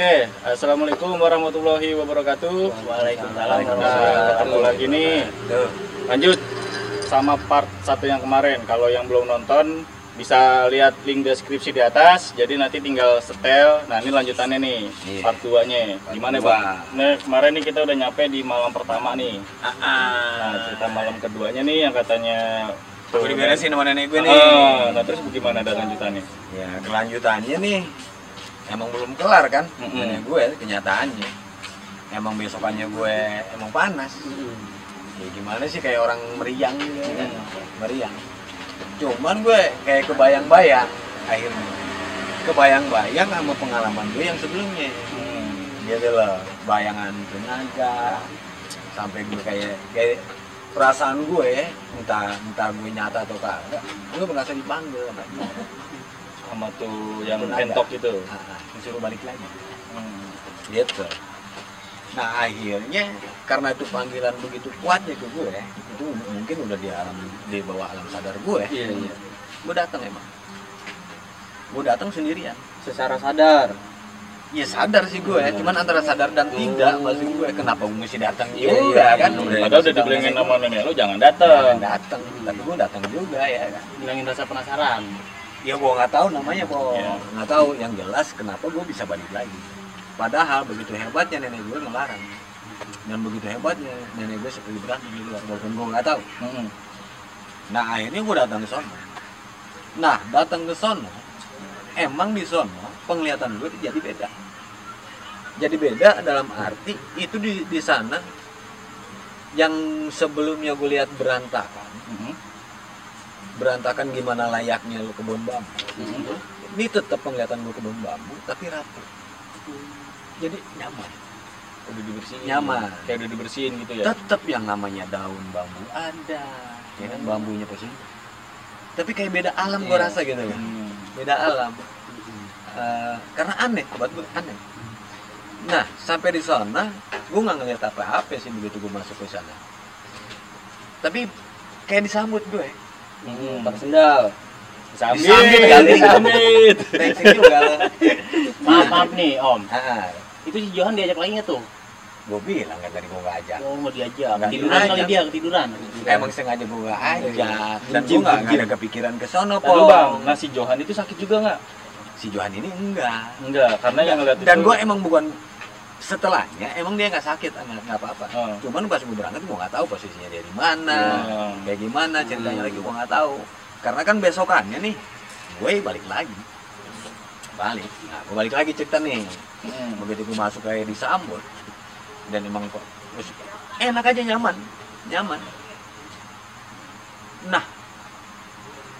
Oke, assalamualaikum warahmatullahi wabarakatuh. Waalaikumsalam Nah, ketemu lagi nih. Lanjut sama part satu yang kemarin. Kalau yang belum nonton bisa lihat link deskripsi di atas. Jadi nanti tinggal setel. Nah ini lanjutannya nih, Iya. part 2-nya. Part Gimana bang? Nah kemarin nih kita udah nyampe di malam pertama nih. Ah, Nah cerita malam keduanya nih yang katanya Gue diberesin sama nenek gue nih. Ah, nah terus bagaimana ada lanjutannya? Ya kelanjutannya nih emang belum kelar kan Mm-mm. nenek gue kenyataannya. Emang besokannya gue emang panas. Ya gimana sih kayak orang meriang gitu kan. Meriang. Cuman gue kayak kebayang-bayang akhirnya. Kebayang-bayang sama pengalaman gue yang sebelumnya. Hmm. gitu loh bayangan tenaga sampai gue kayak kayak perasaan gue entah entah gue nyata atau kagak gue merasa dipanggil sama tuh yang pentok itu. Disuruh balik lagi Hmm. gitu nah akhirnya karena itu panggilan begitu kuatnya ke gue itu mungkin udah di alam di bawah alam sadar gue Iya, iya. gue datang emang gue datang sendirian Secara sadar. ya sadar sih gue cuman antara sadar dan tidak maksud gue kenapa gue mesti datang Iya, juga iya, kan iya. Padahal udah dibilangin sama nenek lo jangan Jangan datang. datang tapi gue datang juga ya kan Bilangin rasa penasaran. Ya gue nggak tahu namanya po Ya. nggak tahu. Yang jelas kenapa gue bisa balik lagi? Padahal begitu hebatnya nenek gue ngelarang. Dan begitu hebatnya nenek gue seperti berantem di luar. Walaupun gue nggak tahu. Hmm. nah akhirnya gue datang ke sono. Nah datang ke sono emang di sono penglihatan gue jadi beda. Jadi beda dalam arti itu di di sana yang sebelumnya gue lihat berantakan. Berantakan gimana layaknya lu kebun bambu Hmm. ini tetap penglihatan gue kebun bambu tapi rapi jadi nyaman Udah dibersihin. Nyaman. Kayak udah dibersihin gitu ya. tetap yang namanya daun bambu ada ya kan bambunya pasti tapi kayak beda alam gue Iya. rasa gitu kan Hmm. beda alam Eh, karena aneh buat gue aneh nah sampai di sana gue nggak ngeliat apa-apa sih begitu gue masuk ke sana tapi kayak disambut gue Hmm. Pakai sendal. Disambit. Brengsek juga lo Maaf, maaf nih, Om. ah, Itu si Johan diajak lagi nggak tuh? gue bilang kan tadi gue gak ajak Oh, mau diajak. Nggak Ketiduran kali dia, ketiduran. emang sengaja gue gak ajak dan gue gak, ada kepikiran ke sono Lalu bang, nah si Johan itu sakit juga nggak? si Johan ini enggak Enggak, karena yang ngeliat dan itu. gue emang bukan setelahnya emang dia nggak sakit nggak apa-apa Oh. cuman pas gue berangkat gue nggak tahu posisinya dia di mana Oh. kayak gimana ceritanya Hmm. lagi gue nggak tahu karena kan besokannya nih gue balik lagi balik nah gue balik lagi cerita nih Hmm. begitu gue masuk kayak disambut dan emang kok enak aja nyaman nyaman nah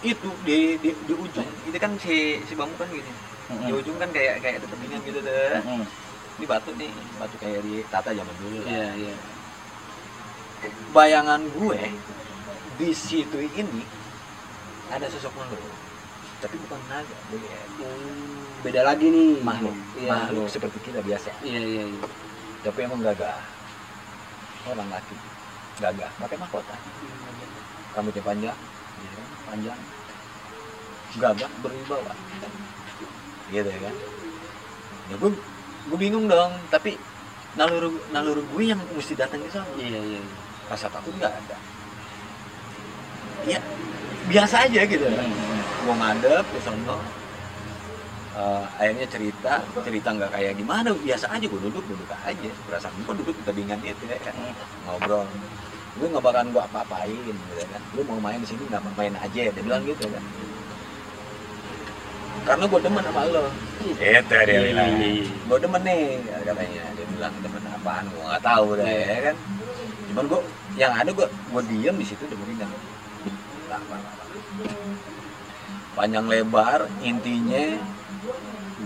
itu di, di di ujung itu kan si si bambu kan gini Hmm. di ujung kan kayak kayak ada gitu deh Hmm. Ini batu nih batu kayak di tata zaman dulu lah. Iya, iya. bayangan gue di situ ini ada sosok makhluk tapi bukan naga gue Beda lagi nih. makhluk Iya. makhluk seperti kita biasa Iya, iya, iya. tapi emang gagah orang laki gagah pakai mahkota rambutnya panjang ya kan? panjang gagah berwibawa gitu ya kan ya gue gue bingung dong tapi nalur nalur gue yang mesti datang ke sana. Iya, iya. iya. rasa takut nggak ada. Ya biasa aja gitu. Kan gue ngadep ke sono Eh, akhirnya cerita cerita nggak kayak gimana. Biasa aja gue duduk duduk aja. Perasaan gue duduk tebingan itu ya kan. Ngobrol. Gue nggak bakalan gue apa-apain gitu kan. Lu mau main di sini nggak main aja dia bilang gitu kan karena gue demen sama lo. Itu dia bilang. Gue demen nih katanya. Dia bilang demen apaan? Gue nggak tahu deh ya kan. Cuman gue yang ada gue gue diem di situ apa, apa. panjang lebar intinya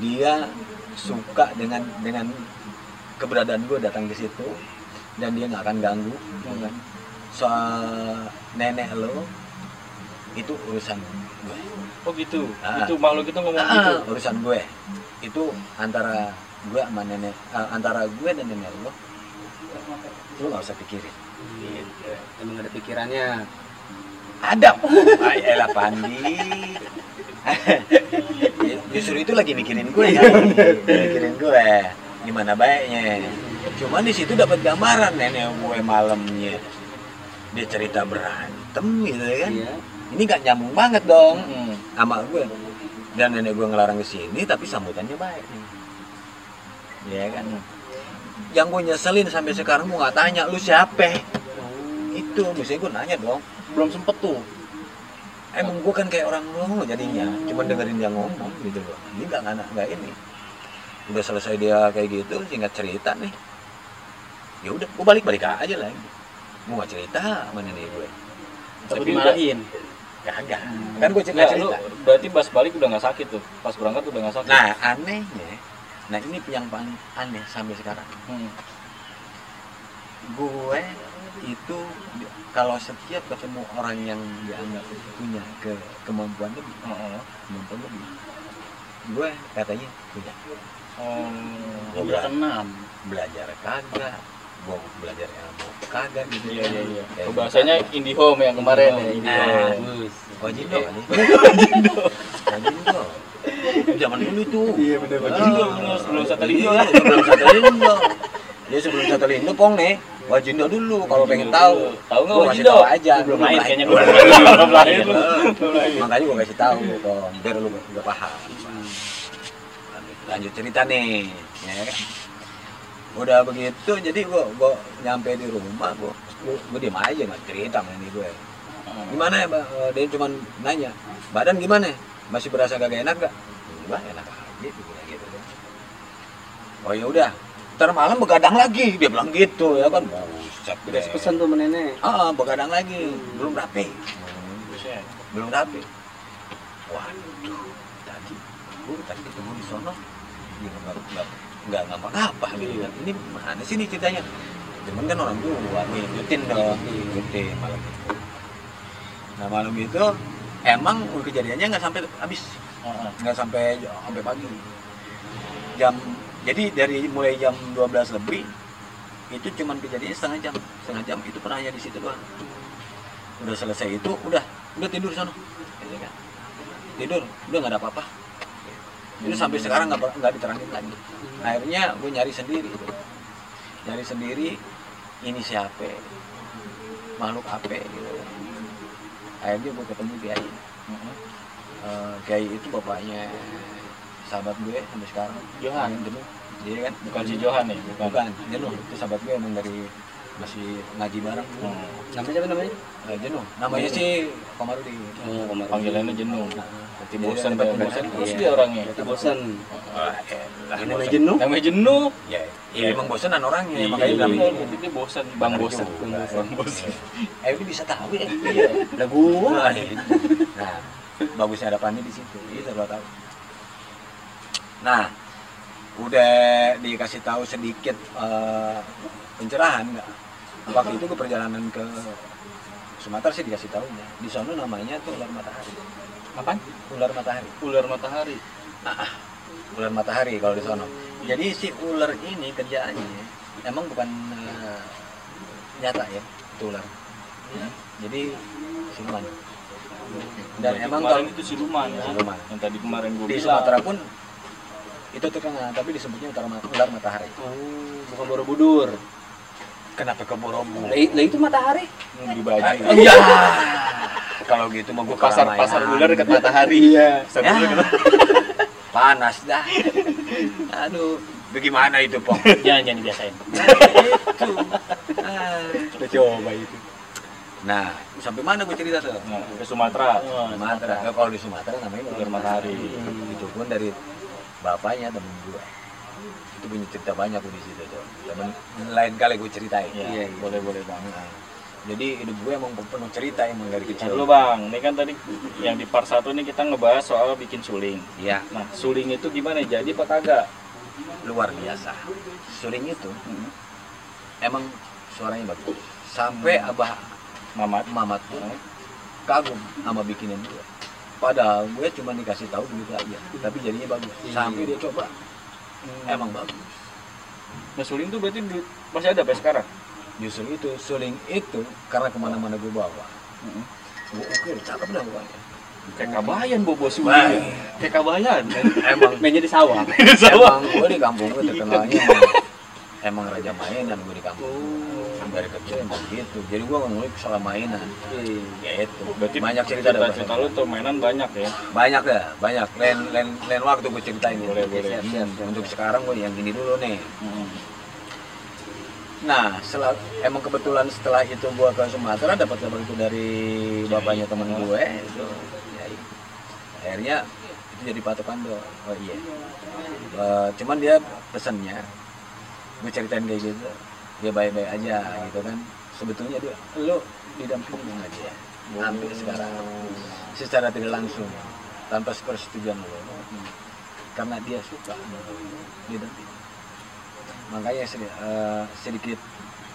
dia suka dengan dengan keberadaan gue datang ke situ dan dia nggak akan ganggu ya kan? soal nenek lo itu urusan gue Oh gitu. Ah. Itu makhluk itu ngomong Ah, gitu. urusan gue itu antara gue sama nenek ah, antara gue dan nenek lo lo nggak usah pikirin Gitu. Emang ada pikirannya. ada ah, elah pandi justru itu lagi mikirin gue kan mikirin gue gimana baiknya cuman di situ dapat gambaran nenek gue malamnya dia cerita berantem gitu ya kan Iya. Ini gak nyambung banget dong. Mm-mm. sama gue. Dan nenek gue ngelarang ke sini tapi sambutannya baik. Ya kan? Yang gue nyeselin sampai sekarang gue nggak tanya lu siapa? Itu misalnya gue nanya dong. Belum sempet tuh. emang gue kan kayak orang ngomong jadinya. Cuma dengerin dia ngomong gitu loh. Ini nggak nggak nggak ini. Udah selesai dia kayak gitu singkat cerita nih. Ya udah gue balik balik aja lagi. Gue nggak cerita sama nenek gue. Tapi Tapi dimarahin. kagak kan gue cerita Nggak, lu cerita berarti pas balik udah nggak sakit tuh. Pas berangkat udah nggak sakit. nah anehnya nah ini yang paling aneh sampai sekarang Hmm. gue itu kalau setiap ketemu orang yang dianggap punya ke kemampuan lebih Heeh. kemampuan lebih gue katanya punya Oh, enam. belajar kagak gue belajar ilmu kagak gitu iya iya iya. Oh, bahasanya IndiHome yang kemarin ya. Indihome. Nah, Bagus. Wajindo kali. Wajindo. Wajindo. Zaman dulu tuh. Iya, bener, Wajindo, belum- sebelum Iya, lah. Sebelum Satelindo. Ya sebelum Satelindo pong nih. Wajindo dulu kalau pengen tahu. Tahu nggak Gua kasih Wajindo? tahu aja. Lu belum lahir kayaknya, gua. Belum lahir lu. Makanya gua kasih tahu pong biar lu gak paham. Lanjut, lanjut cerita nih, ya kan. Udah begitu jadi gua gua nyampe di rumah gua gua, gua diem aja nggak cerita sama ini gue gimana ya Mbak? Eh, dia cuma nanya badan gimana? Masih berasa kagak enak gak enggak enak aja gitu kan. Oh ya udah ntar malam begadang lagi dia bilang gitu ya kan. Buset Udah deh. pesan tuh nenek. ah begadang lagi belum rapi. Buset. belum rapi. Waduh tadi gue tadi ketemu di sono. Dia nggak nggak nggak ngapa ngapa gitu kan. Ini mana sih nih ceritanya? Cuman kan orang tua ngikutin dong. Ngikutin malam itu. Nah malam itu emang kejadiannya nggak sampai habis. Nggak sampai sampai pagi. Jam jadi dari mulai jam 12 lebih itu cuman kejadiannya setengah jam. Setengah jam itu pernahnya di situ doang. Udah selesai itu udah udah tidur sana. Gitu kan. tidur udah nggak ada apa-apa itu sampai sekarang nggak nggak diterangin lagi. Akhirnya gue nyari sendiri. Nyari sendiri ini siapa? Makhluk apa? Gitu akhirnya gue ketemu kiai. Eh, kiai itu bapaknya sahabat gue sampai sekarang. Johan. Yang jenuh iya kan? Bukan si Johan nih, bukan. bukan jenuh itu sahabat gue emang dari masih ngaji bareng Hmm. Namanya siapa namanya? Eh, jenuh namanya sih Komarudin Oh. Panggilannya jenuh. Nah, Berarti Jadi bosan dia, bosan. terus Iya. dia orangnya. Berarti bosan. Wah, elah, Ini namanya jenuh. Namanya jenuh. ya, ya emang bosanan orangnya Iya, makanya bilang iya, gitu. berarti dia bosan, bang bosan. Bang bosan. eh ini bisa tahu ya Iya. Lah gua. Wah, itu. nah bagusnya ada Pandi di situ bisa lo tahu nah udah dikasih tahu sedikit eh, pencerahan nggak waktu itu ke perjalanan ke Sumatera sih dikasih tahunya di sana namanya tuh ular matahari Apaan? ular matahari Ular matahari. ular matahari kalau di sana jadi si ular ini kerjaannya emang bukan eh, nyata ya itu ular jadi siluman dan Berarti emang kalau itu siluman kan? Siluman. Yang tadi kemarin gue di bilang. Sumatera pun itu terkenal tapi disebutnya ular matahari Oh, bukan Borobudur. Kenapa ke Borobudur Lah, itu matahari. Hmm, di baju. iya kalau gitu mau gue Pasar pasar ular dekat matahari. Iya. Pasar Ya. ular panas dah aduh bagaimana itu pong Jangan jangan dibiasain. itu Ah. Kita coba itu. nah sampai mana gue cerita tuh Nah, ke Sumatera. Sumatera Nah, kalau di Sumatera namanya Ular matahari. itu pun dari bapaknya temen gue itu punya cerita banyak gue di situ tuh temen lain kali gue ceritain Iya, boleh boleh bang. Nah, jadi hidup gue emang penuh cerita emang dari Nah, kecil dulu bang, ini kan tadi yang di part 1 ini kita ngebahas soal bikin suling. Iya, Nah, suling itu gimana? Jadi apa kagak? luar biasa. Suling itu Hmm. emang suaranya bagus. Sampai abah Mamat. mamat tuh kagum sama bikinan gue. Padahal gue cuma dikasih tahu begitu aja, tapi jadinya bagus. Sampai dia coba, emang bagus. Nah, suling itu berarti masih ada sampai sekarang? Justru itu, suling itu karena ke mana-mana gue bawa, Hmm. gue oke, cakep dah pokoknya. kayak kabayan bobo sudah kayak kabayan emang Mainnya di sawah. emang gue di kampung gue terkenalnya emang, emang raja mainan gue di kampung dari kecil emang gitu. Jadi gue ngulik soal mainan. Ya itu berarti banyak cerita dah cerita lu tuh mainan banyak ya? Banyak dah banyak. Lain lain lain waktu gue ceritain. Boleh, gitu. boleh. Siap, siap. untuk sekarang gue yang ini dulu nih. Hmm. nah setelah emang kebetulan setelah itu gue ke Sumatera dapat kabar itu dari bapaknya temen gue itu ya, akhirnya itu jadi patokan do oh iya. Eh, cuman dia pesennya gue ceritain kayak gitu dia baik-baik aja gitu kan. Sebetulnya dia lo didampingin aja sampai sekarang. Secara tidak langsung tanpa persetujuan lo. Karena dia suka sama lo, dia dampingin makanya sedi- eh, sedikit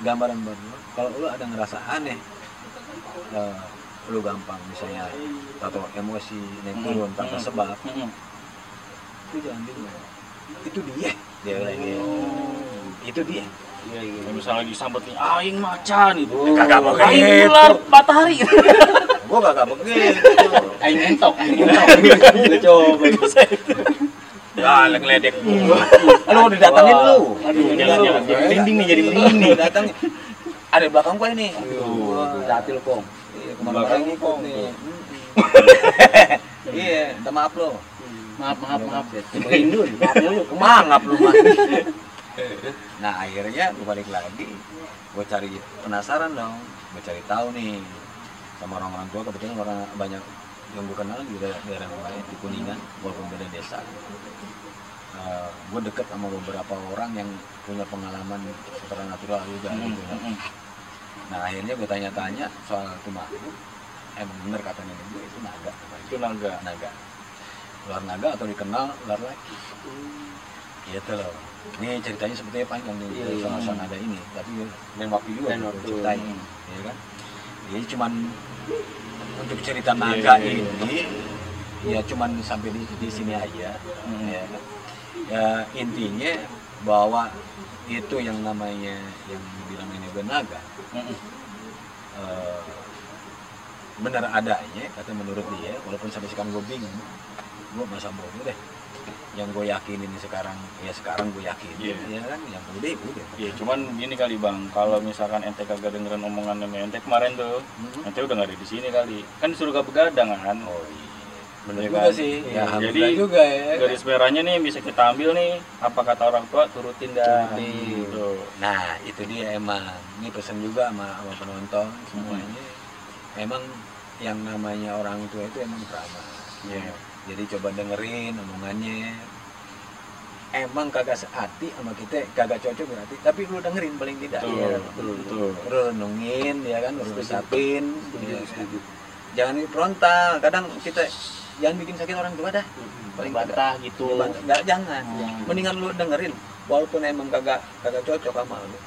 gambaran lo. Kalau lo ada ngerasa aneh eh, lo gampang misalnya atau emosi naik turun tanpa Hmm. sebab Hmm. itu jangan bingung itu dia. Dia bilang gitu. itu dia Iya, iya. Kayak misalnya disambut nih aing macan itu Kagak begitu. aing ular matahari gua gak begitu Aing entok, aing entok. Lu coba. ya ngeledek gua lu didatangin lu Aduh, Lu. jangan, jangan. Jadi merinding nih, jadi merinding nih. datangin ada belakang gua ini Aduh, Jatil pong. iya ke mana-mana ngikut nih iya minta maaf lo Maaf, maaf, maaf. Merindun. Maafnya lu. mangap lu mah nah akhirnya gue balik lagi gue cari penasaran dong gue cari tahu nih sama orang-orang tua kebetulan orang banyak yang gue kenal di daerah, daerah lain di kuningan walaupun beda desa. Gue deket sama beberapa orang yang punya pengalaman supernatural juga Hmm, gitu kan. hmm. nah akhirnya gue tanya-tanya soal itu makhluk emang bener kata nenek gue itu naga itu? Naga. Naga. Ular naga atau dikenal ular laki gitu loh ini ceritanya sebetulnya panjang nih dari iya. soal naga ini tapi lain waktu juga Lain gue waktu. ceritain ya kan jadi cuman untuk cerita Iya, naga iya, iya. ini ya cuman sampai di, di sini aja Hmm. ya kan ya intinya bahwa itu yang namanya yang dibilang ini naga Hmm. eh, benar adanya kata menurut dia walaupun sampai sekarang gue bingung gue masa bodoh deh yang gue yakinin sekarang ya sekarang gue yakin Iya. ya kan yang udah udah Iya, cuman gini kali bang, kalau misalkan ente kagak dengerin omongan ente kemarin tuh, Mhm. ente udah nggak ada di sini kali. Kan disuruh gak begadang kan. oh iya bener Iya juga kan? sih ya alhamdulillah jadi juga ya Garis merahnya nih bisa kita ambil nih, apa kata orang tua turutin dah. Turutin. Gitu. nah itu dia emang ini pesan juga sama, sama penonton semuanya emang yang namanya orang tua itu emang ramah Iya. jadi coba dengerin omongannya emang kagak sehati sama kita kagak cocok berarti tapi lu dengerin paling tidak Betul, ya. betul, betul. lu renungin ya kan lu ya. jangan frontal kadang kita jangan bikin sakit orang tua dah paling Bantah gitu. Bantah. nggak jangan Hmm. mendingan lu dengerin walaupun emang kagak kagak cocok sama lu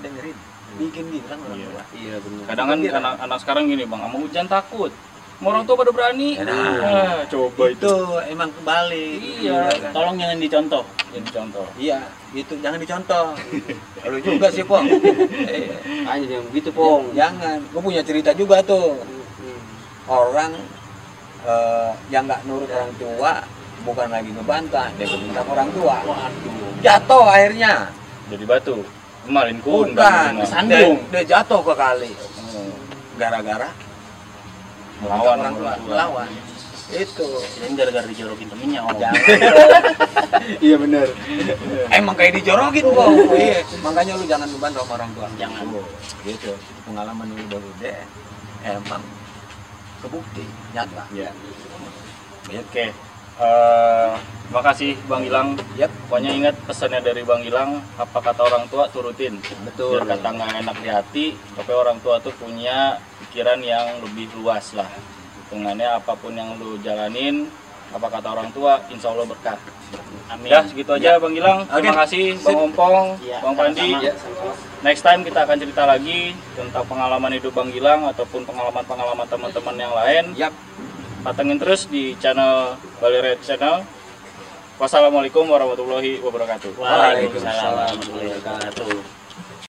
dengerin bikin gitu kan orang Iya. tua Iya benar. Kadang kan anak, anak sekarang gini bang, sama hujan takut. Orang tua pada berani. Nah. Ah, coba itu. itu emang kebalik Iya. kan? Tolong jangan dicontoh. Jadi contoh. iya itu jangan dicontoh lu juga sih pong Eh, Hanya yang begitu pong. jangan gue punya cerita juga tuh Hmm. orang eh, yang nggak nurut orang tua bukan lagi ngebantah dia minta orang tua Waduh. jatuh akhirnya Jadi batu. Kemarin kun. bukan Kesandung. dia, dia jatuh ke kali Hmm. gara-gara Melawan orang tua melawan itu Ini gara-gara dijorokin temennya om. Iya benar. emang kayak dijorokin kok iya. makanya lu jangan ngebantah sama orang tua Jangan. Oh, gitu itu pengalaman lu udah udah emang kebukti nyata Iya. ya Oke. Eh, terima kasih Bang Gilang. Yap. Pokoknya ingat pesannya dari Bang Gilang, apa kata orang tua turutin. Betul. Biar kata nggak enak di hati, tapi orang tua tuh punya pikiran yang lebih luas lah. Hitungannya apa pun yang lu jalanin, apa kata orang tua, insya Allah berkah. Amin. Ya segitu aja Bang Gilang. Terima kasih Bang Ompong, Iya, Bang Pandi. sama-sama. Next time kita akan cerita lagi tentang pengalaman hidup Bang Gilang ataupun pengalaman-pengalaman teman-teman yang lain. yap Patengin terus di channel Bali Red Channel. Wassalamualaikum warahmatullahi wabarakatuh. Waalaikumsalam warahmatullahi wabarakatuh.